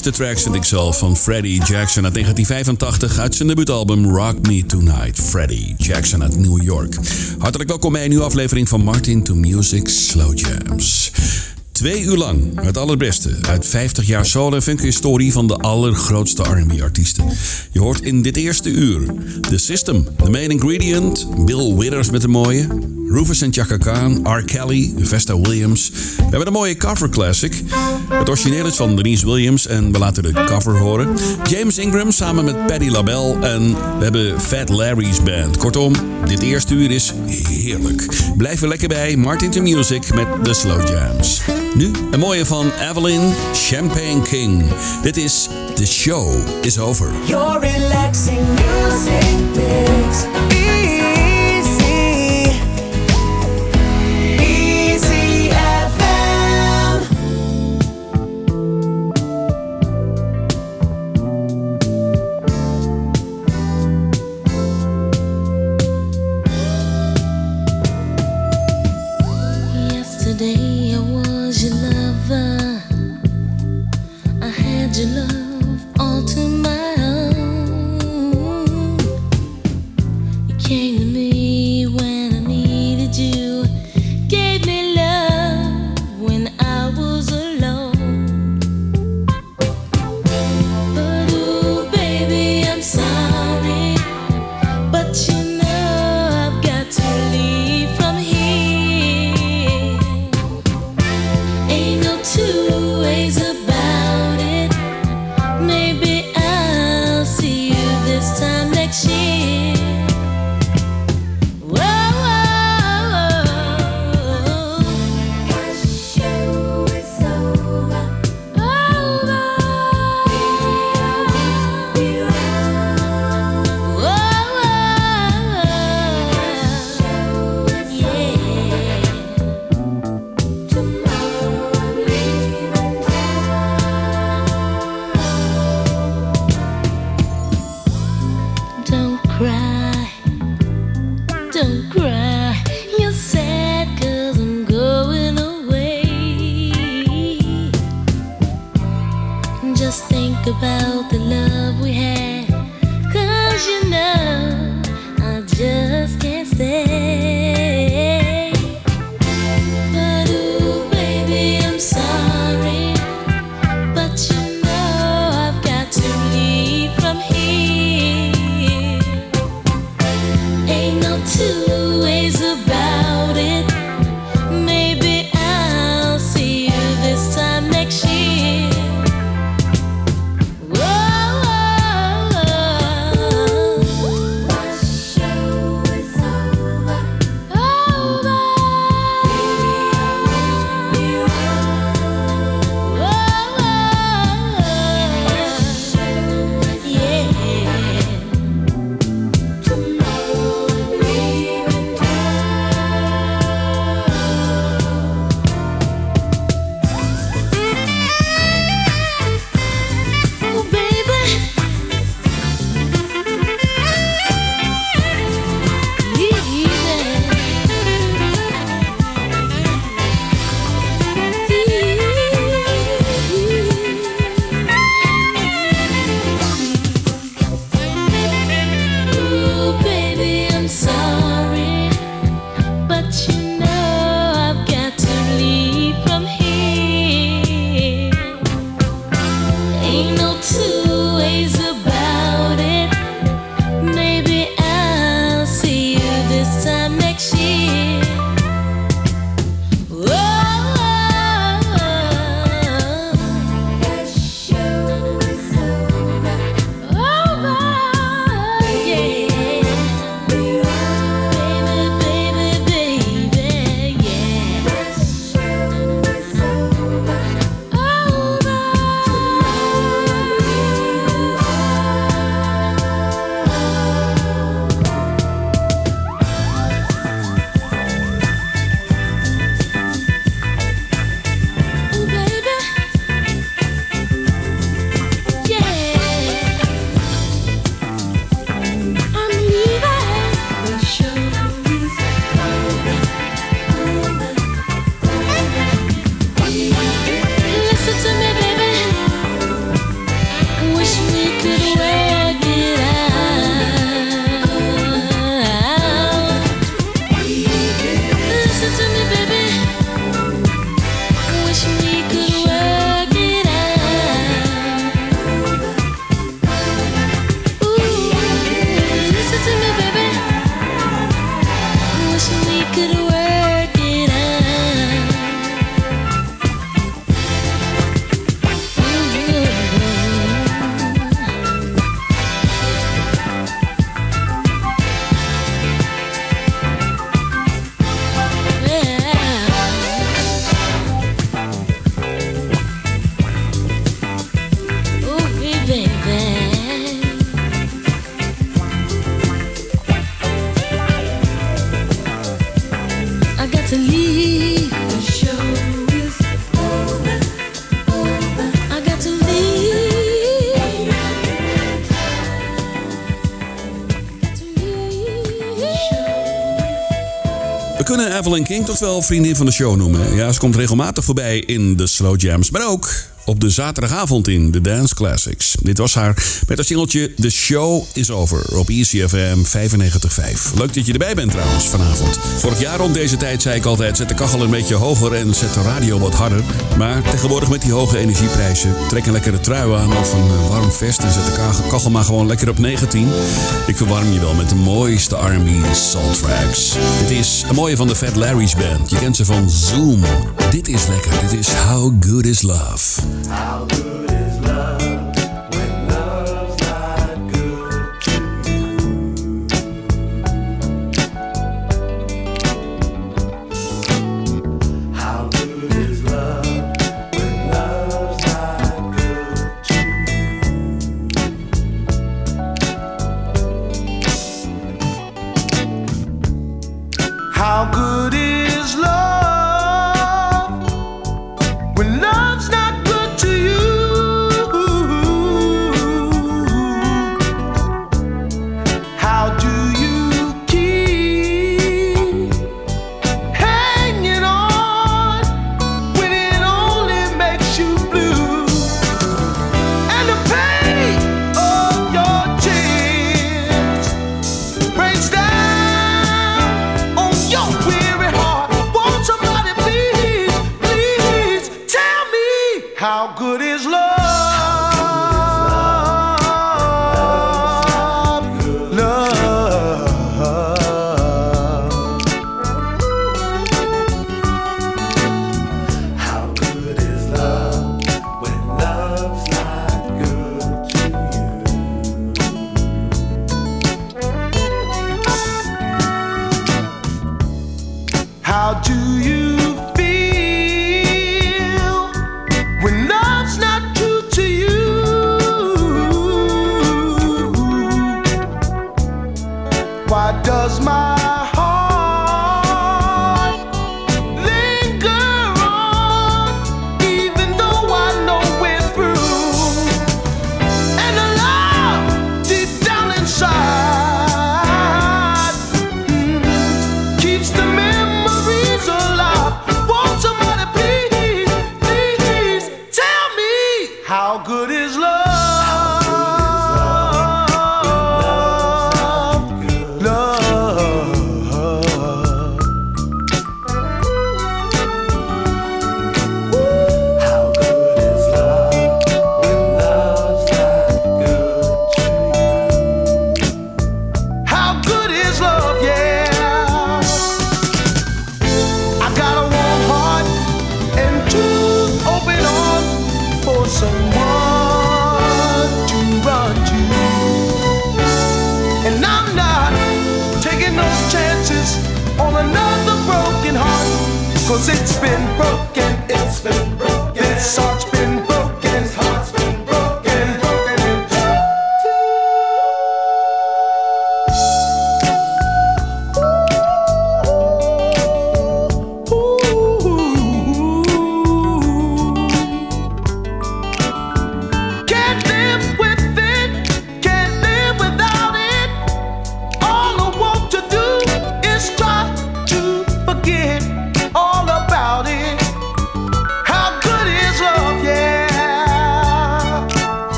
Allermooiste tracks vind ik zelf van Freddie Jackson uit 1985 uit zijn debuutalbum Rock Me Tonight. Freddie Jackson uit New York. Hartelijk welkom bij een nieuwe aflevering van Martin to Music Slow Jams. Twee uur lang het allerbeste uit 50 jaar soul en funk historie van de allergrootste R&B artiesten. Je hoort in dit eerste uur The System, The Main Ingredient, Bill Withers met een mooie, Rufus en Chaka Khan, R. Kelly, Vesta Williams. We hebben een mooie cover classic. Het origineel is van Denise Williams en we laten de cover horen. James Ingram samen met Patti LaBelle en we hebben Fat Larry's Band. Kortom, dit eerste uur is heerlijk. Blijf er lekker bij, Martin to Music met The Slow Jams. Nu een mooie van Evelyn Champagne King. Dit is The Show is Over. Your relaxing music mix. to Evelyn King toch wel vriendin van de show noemen. Ja, ze komt regelmatig voorbij in de Slow Jams, maar ook op de zaterdagavond in de Dance Classics. Dit was haar met haar singeltje The Show Is Over op ECFM 95.5. Leuk dat je erbij bent trouwens vanavond. Vorig jaar rond deze tijd zei ik altijd zet de kachel een beetje hoger en zet de radio wat harder. Maar tegenwoordig met die hoge energieprijzen trek een lekkere trui aan of een eh, warm vest en zet de kachel maar gewoon lekker op 19. Ik verwarm je wel met de mooiste R&B Salt tracks. Dit is een mooie van de Fat Larry's Band. Je kent ze van Zoom. Dit is lekker. Dit is How Good Is Love.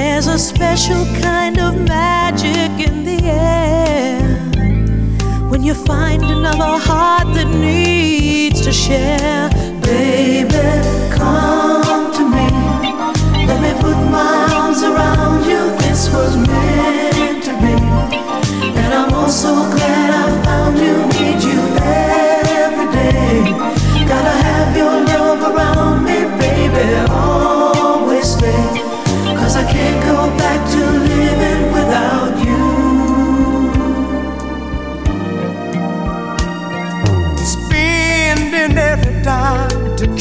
There's a special kind of magic in the air when you find another heart that needs to share. Baby, come to me. Let me put my arms around you. This was meant to be. And I'm also glad I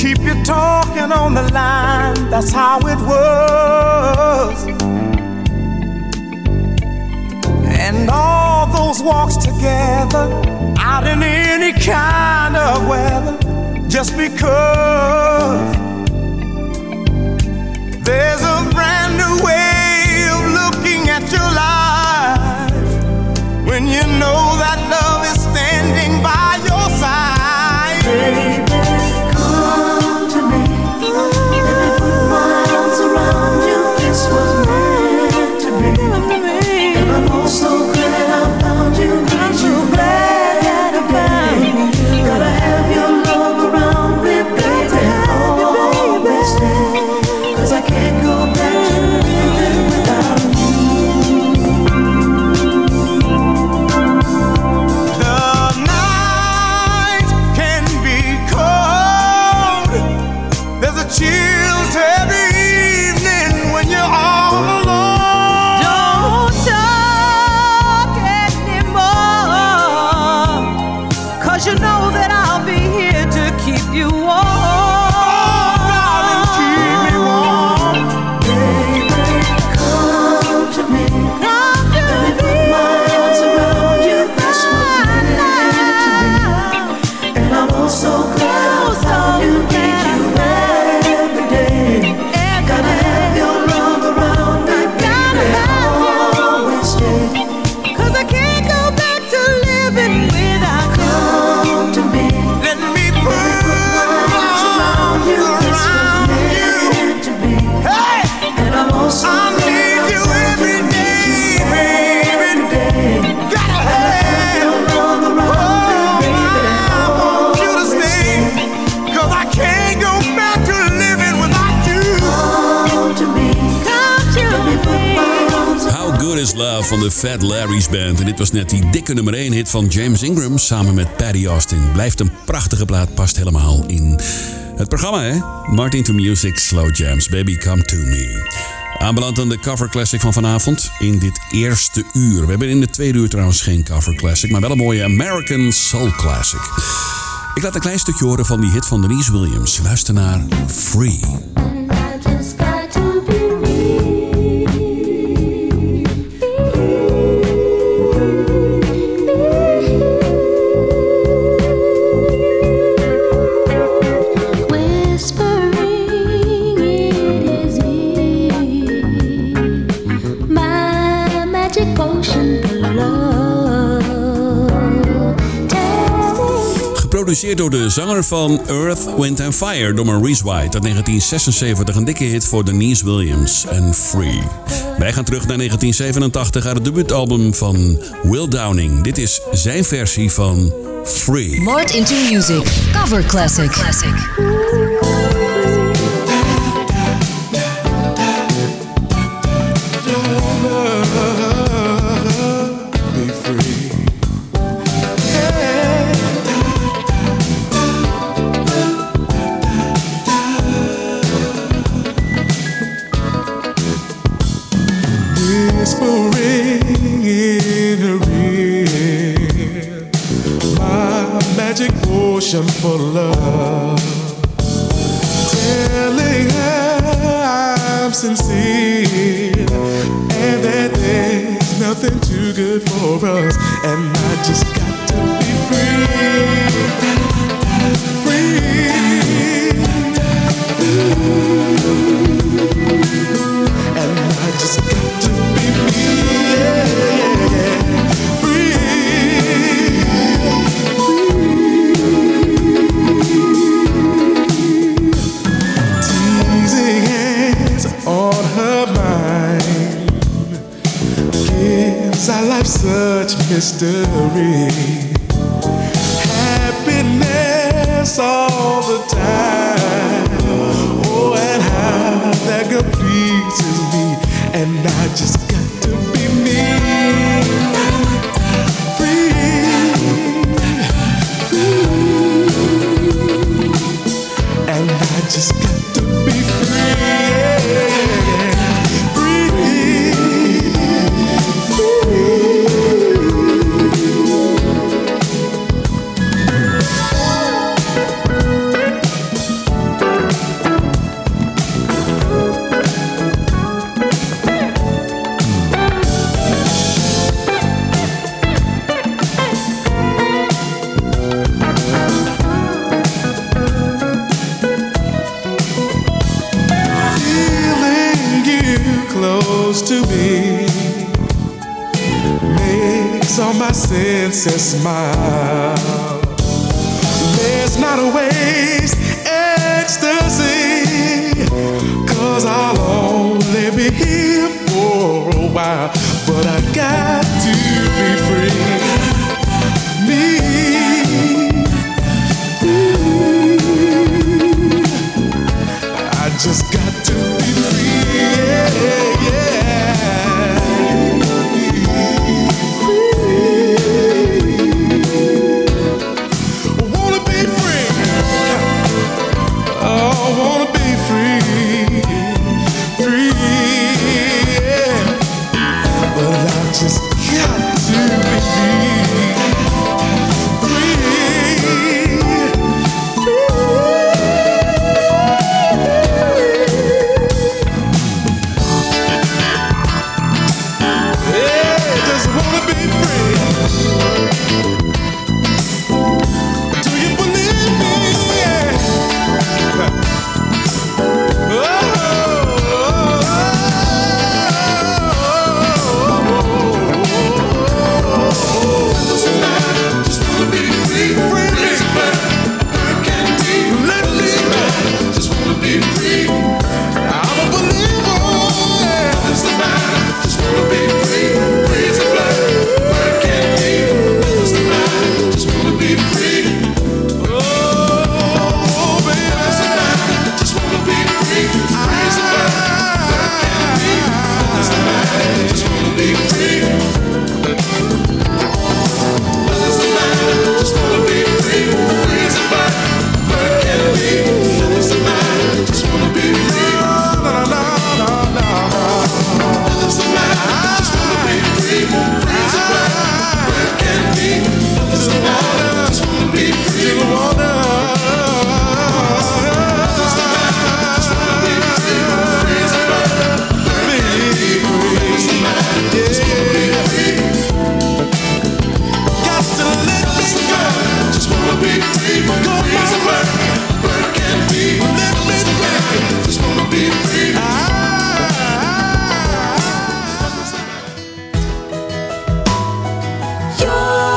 keep you talking on the line. That's how it was. And all those walks together out in any kind of weather just because there's a brand new way of looking at your life when you know that de Fat Larry's Band. En dit was net die dikke nummer 1 hit van James Ingram samen met Paddy Austin. Blijft een prachtige plaat, past helemaal in het programma hè. Martin to Music, Slow Jams, Baby Come To Me. Aanbeland aan de cover classic van vanavond in dit eerste uur. We hebben in de tweede uur trouwens geen cover classic, maar wel een mooie American Soul Classic. Ik laat een klein stukje horen van die hit van Denise Williams. Luister naar Free. Geproduceerd door de zanger van Earth, Wind and Fire, door Maurice White. Uit 1976 een dikke hit voor Denise Williams en Free. Wij gaan terug naar 1987 uit het debuutalbum van Will Downing. Dit is zijn versie van Free. Mart into Music. Cover Classic. Classic. Your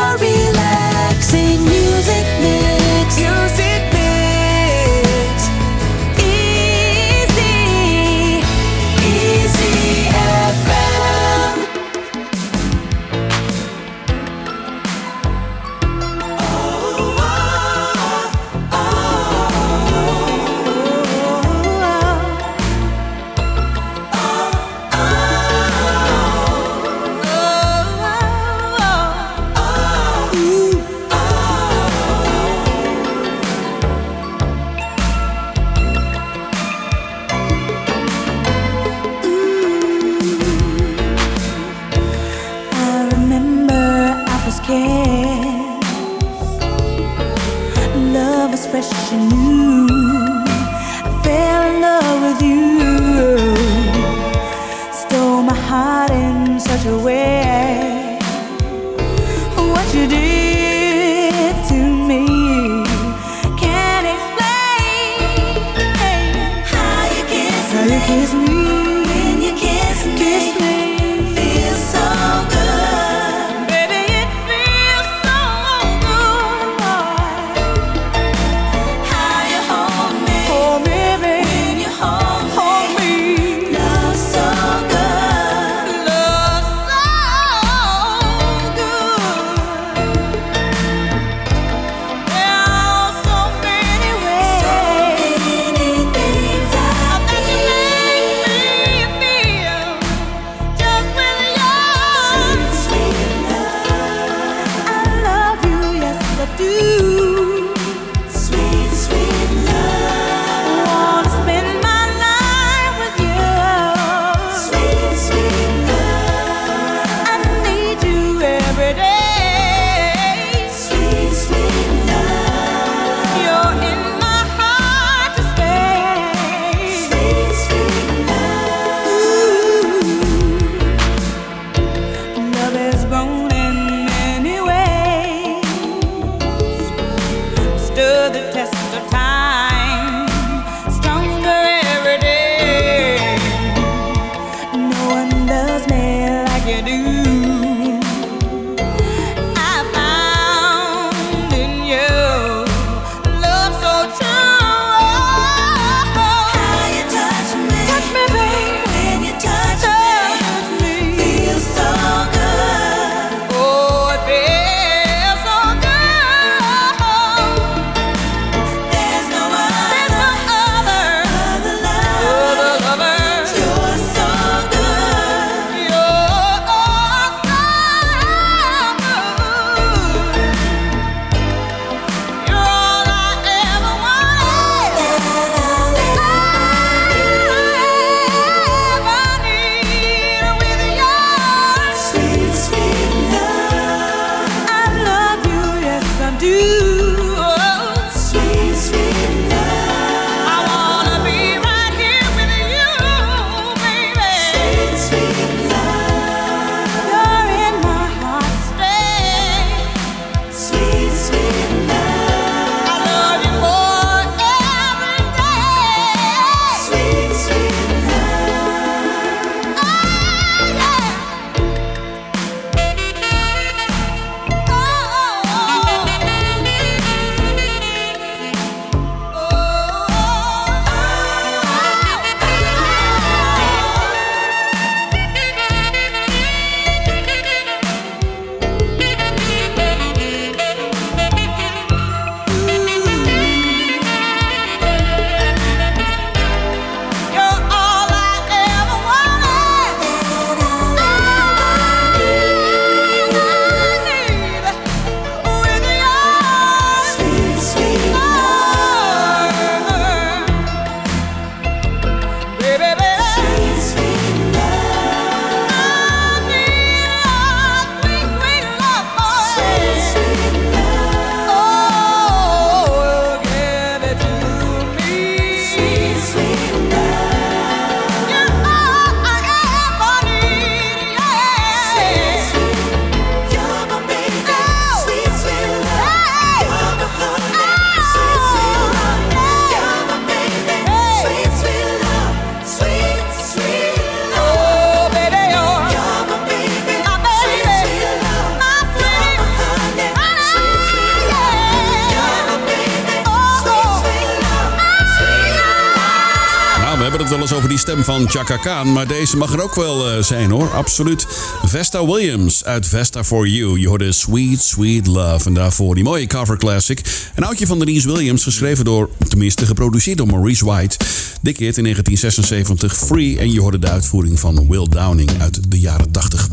die stem van Chaka Khan, maar deze mag er ook wel eh, zijn hoor, absoluut. Vesta Williams uit Vesta For You. Je hoorde Sweet Sweet Love en daarvoor die mooie cover classic. Een oudje van Denise Williams, geschreven door, tenminste geproduceerd door Maurice White. Dit keer in 1976 Free en je hoorde de uitvoering van Will Downing uit de jaren 80.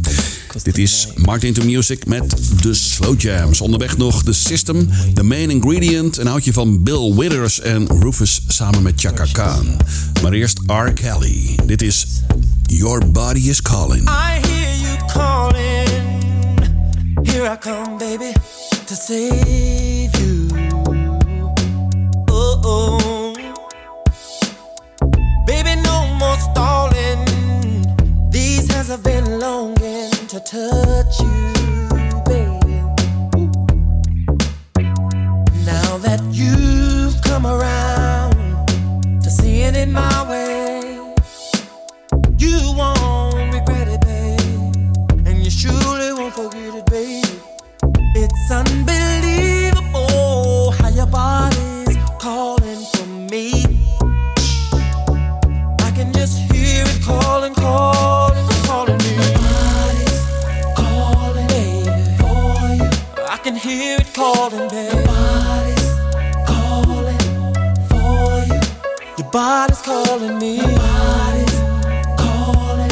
Dit is Martin to Music met de Slow Jams. Onderweg nog The System, The Main Ingredient, een oudje van Bill Withers en Rufus samen met Chaka Khan. Maar eerst R. Kelly. Dit is Your Body is Calling. I hear you calling. Here I come, baby, to save you. Oh, oh. Baby, no more stalling. Hands have been longing to touch you, baby. Now that you've come around to seeing it in my way, you won't regret it, babe. And you surely won't forget it, babe. It's unbelievable how your body's calling for me. I can just hear it calling, calling, calling, baby. Body's calling for you. Your body's calling me. body's calling,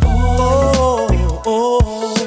for you. Oh, oh, oh.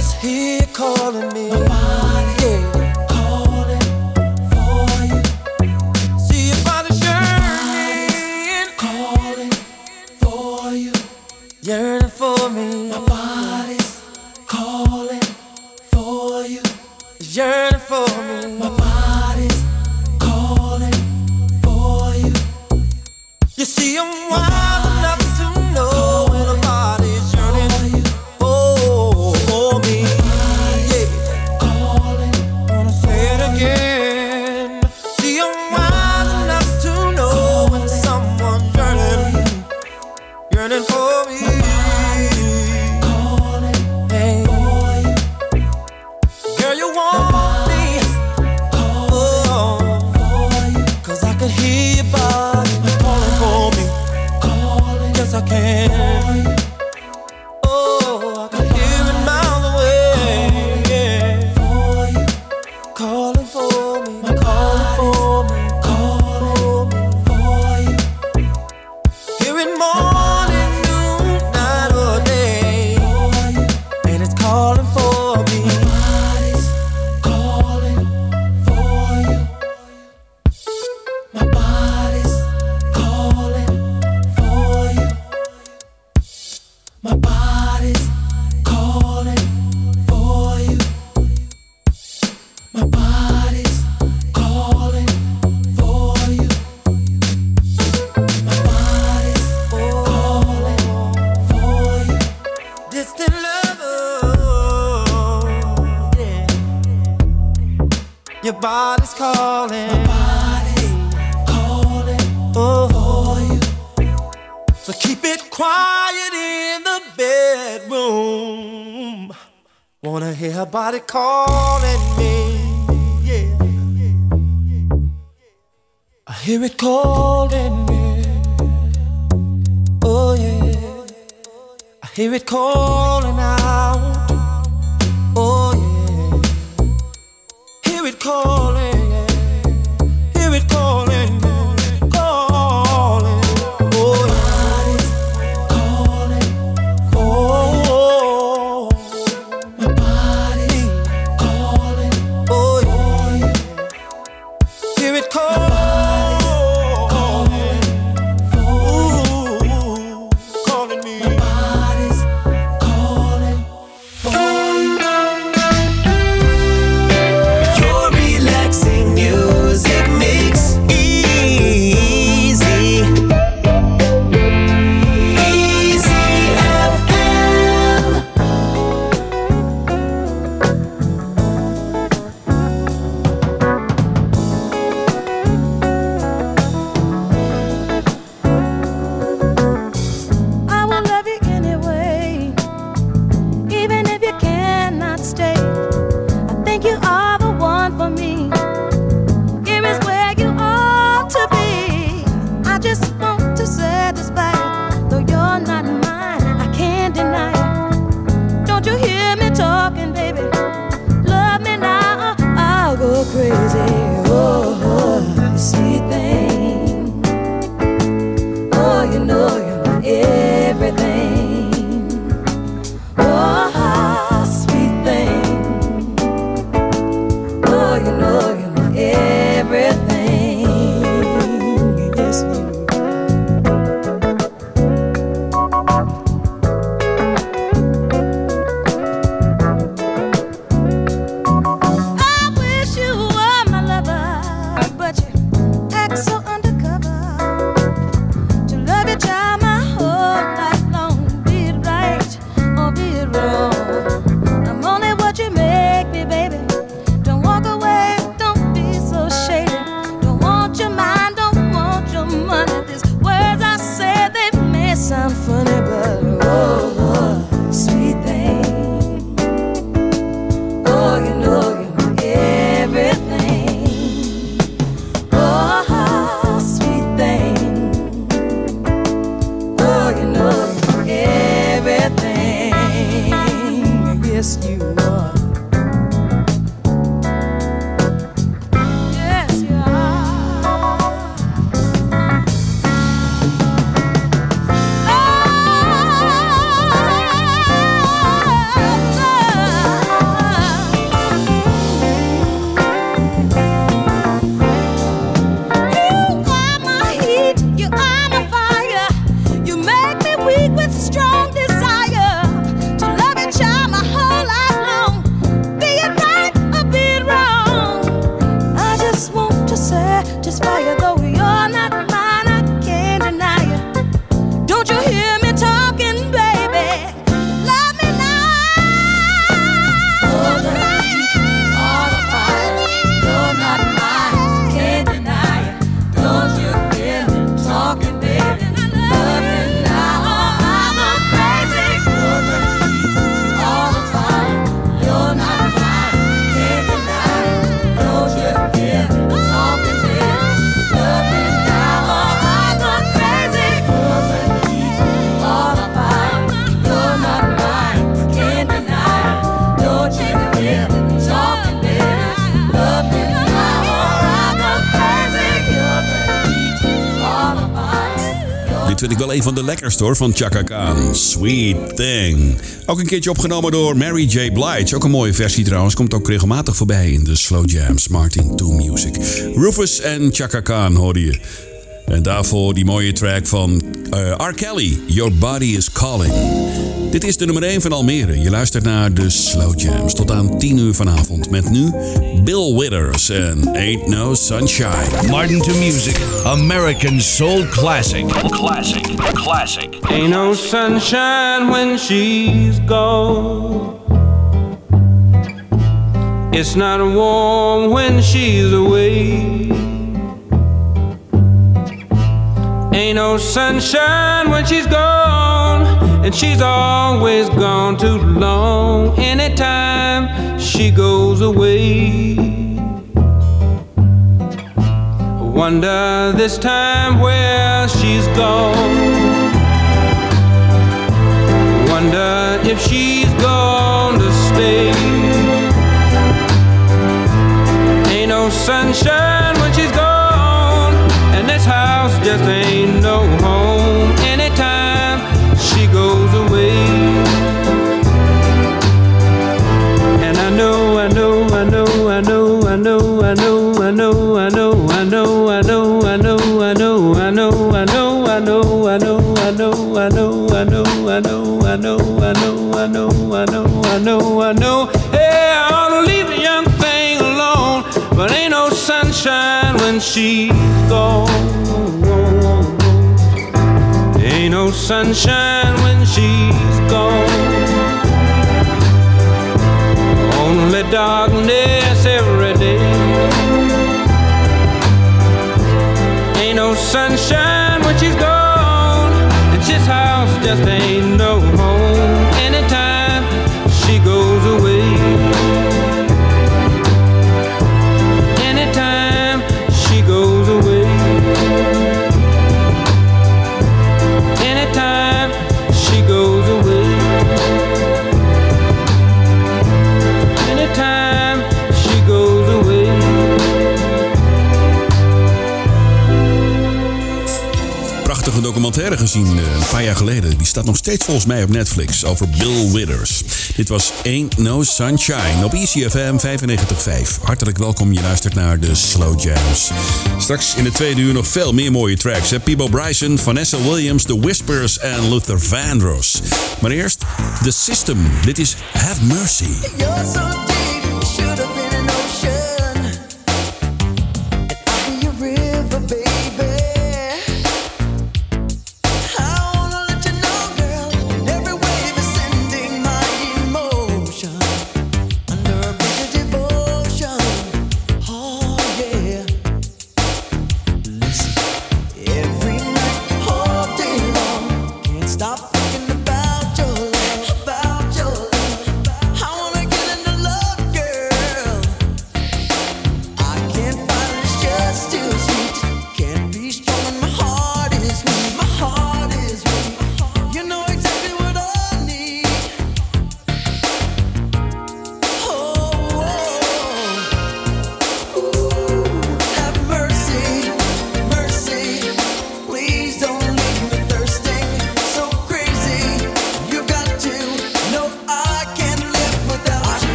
is here calling me. Yeah. body's calling. My body's calling oh. for you. So keep it quiet in the bedroom. Wanna hear her body calling me? Yeah. I hear it calling me. Oh yeah. I hear it calling out. calling. Een van de lekkerste hoor van Chaka Khan. Sweet Thing. Ook een keertje opgenomen door Mary J. Blige. Ook een mooie versie trouwens. Komt ook regelmatig voorbij in de Slow Jams. Martin to Music. Rufus en Chaka Khan hoorde je. En daarvoor die mooie track van eh, R. Kelly. Your Body is Calling. Dit is de nummer 1 van Almere. Je luistert naar de Slow Jams. Tot aan 10 uur vanavond. Met nu Bill Withers en Ain't No Sunshine. Martin to Music, American Soul Classic. Classic, classic. Ain't no sunshine when she's gone. It's not warm when she's away. Ain't no sunshine when she's gone, and she's always gone too long. Anytime she goes away, I wonder this time where she's gone. Wonder if she's gonna stay. Ain't no sunshine when she's gone, and this house just ain't no she's gone. Ain't no sunshine when she's gone. Only darkness every day. Ain't no sunshine documentaire gezien eh, een paar jaar geleden. Die staat nog steeds volgens mij op Netflix over Bill Withers. Dit was Ain't No Sunshine op ECFM 95.5. Hartelijk welkom, je luistert naar de Slow Jams. Straks in de tweede uur nog veel meer mooie tracks. Hè? Bryson, Vanessa Williams, The Whispers en Luther Vandross. Maar eerst The System. Dit is Have Mercy.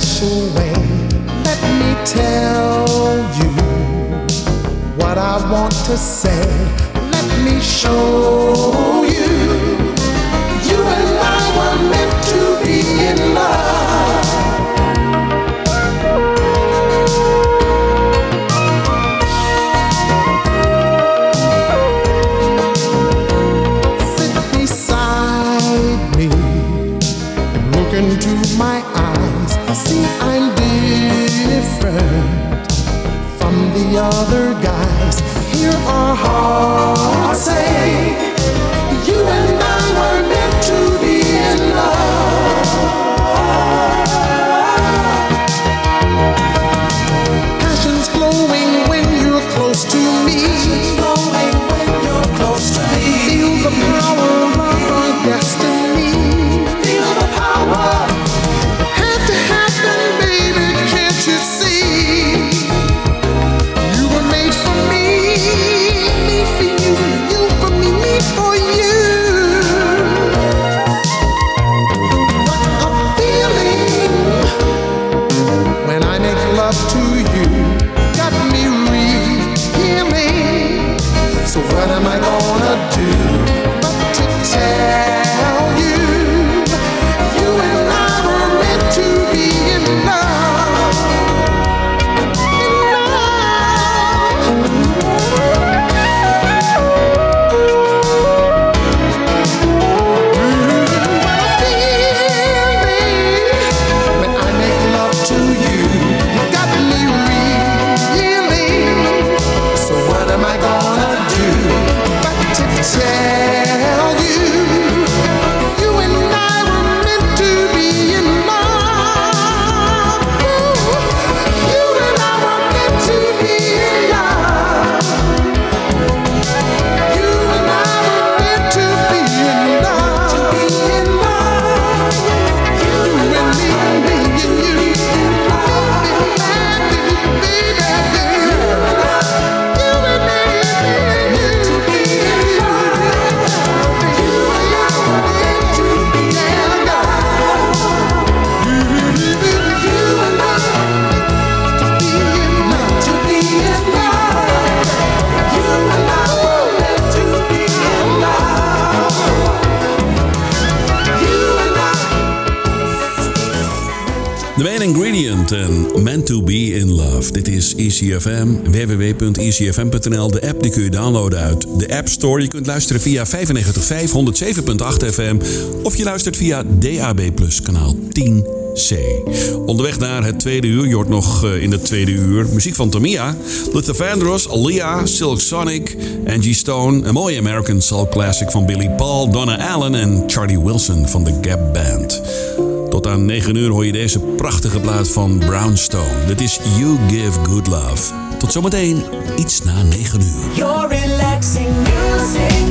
Special way. Let me tell you what I want to say. Let me show all I say. ECFM, www.ecfm.nl. De app die kun je downloaden uit de App Store. Je kunt luisteren via 95.5, 107.8 FM. Of je luistert via DAB+, kanaal 10C. Onderweg naar het tweede uur. Je hoort nog eh, in het tweede uur muziek van Tamia, Luther Vandross, Alia, Silk Sonic, Angie Stone. Een mooie American Soul Classic van Billy Paul, Donna Allen en Charlie Wilson van de Gap Band. Tot aan 9 uur hoor je deze prachtige plaat van Brownstone. Dit is You Give Good Love. Tot zometeen, iets na 9 uur. Relaxing music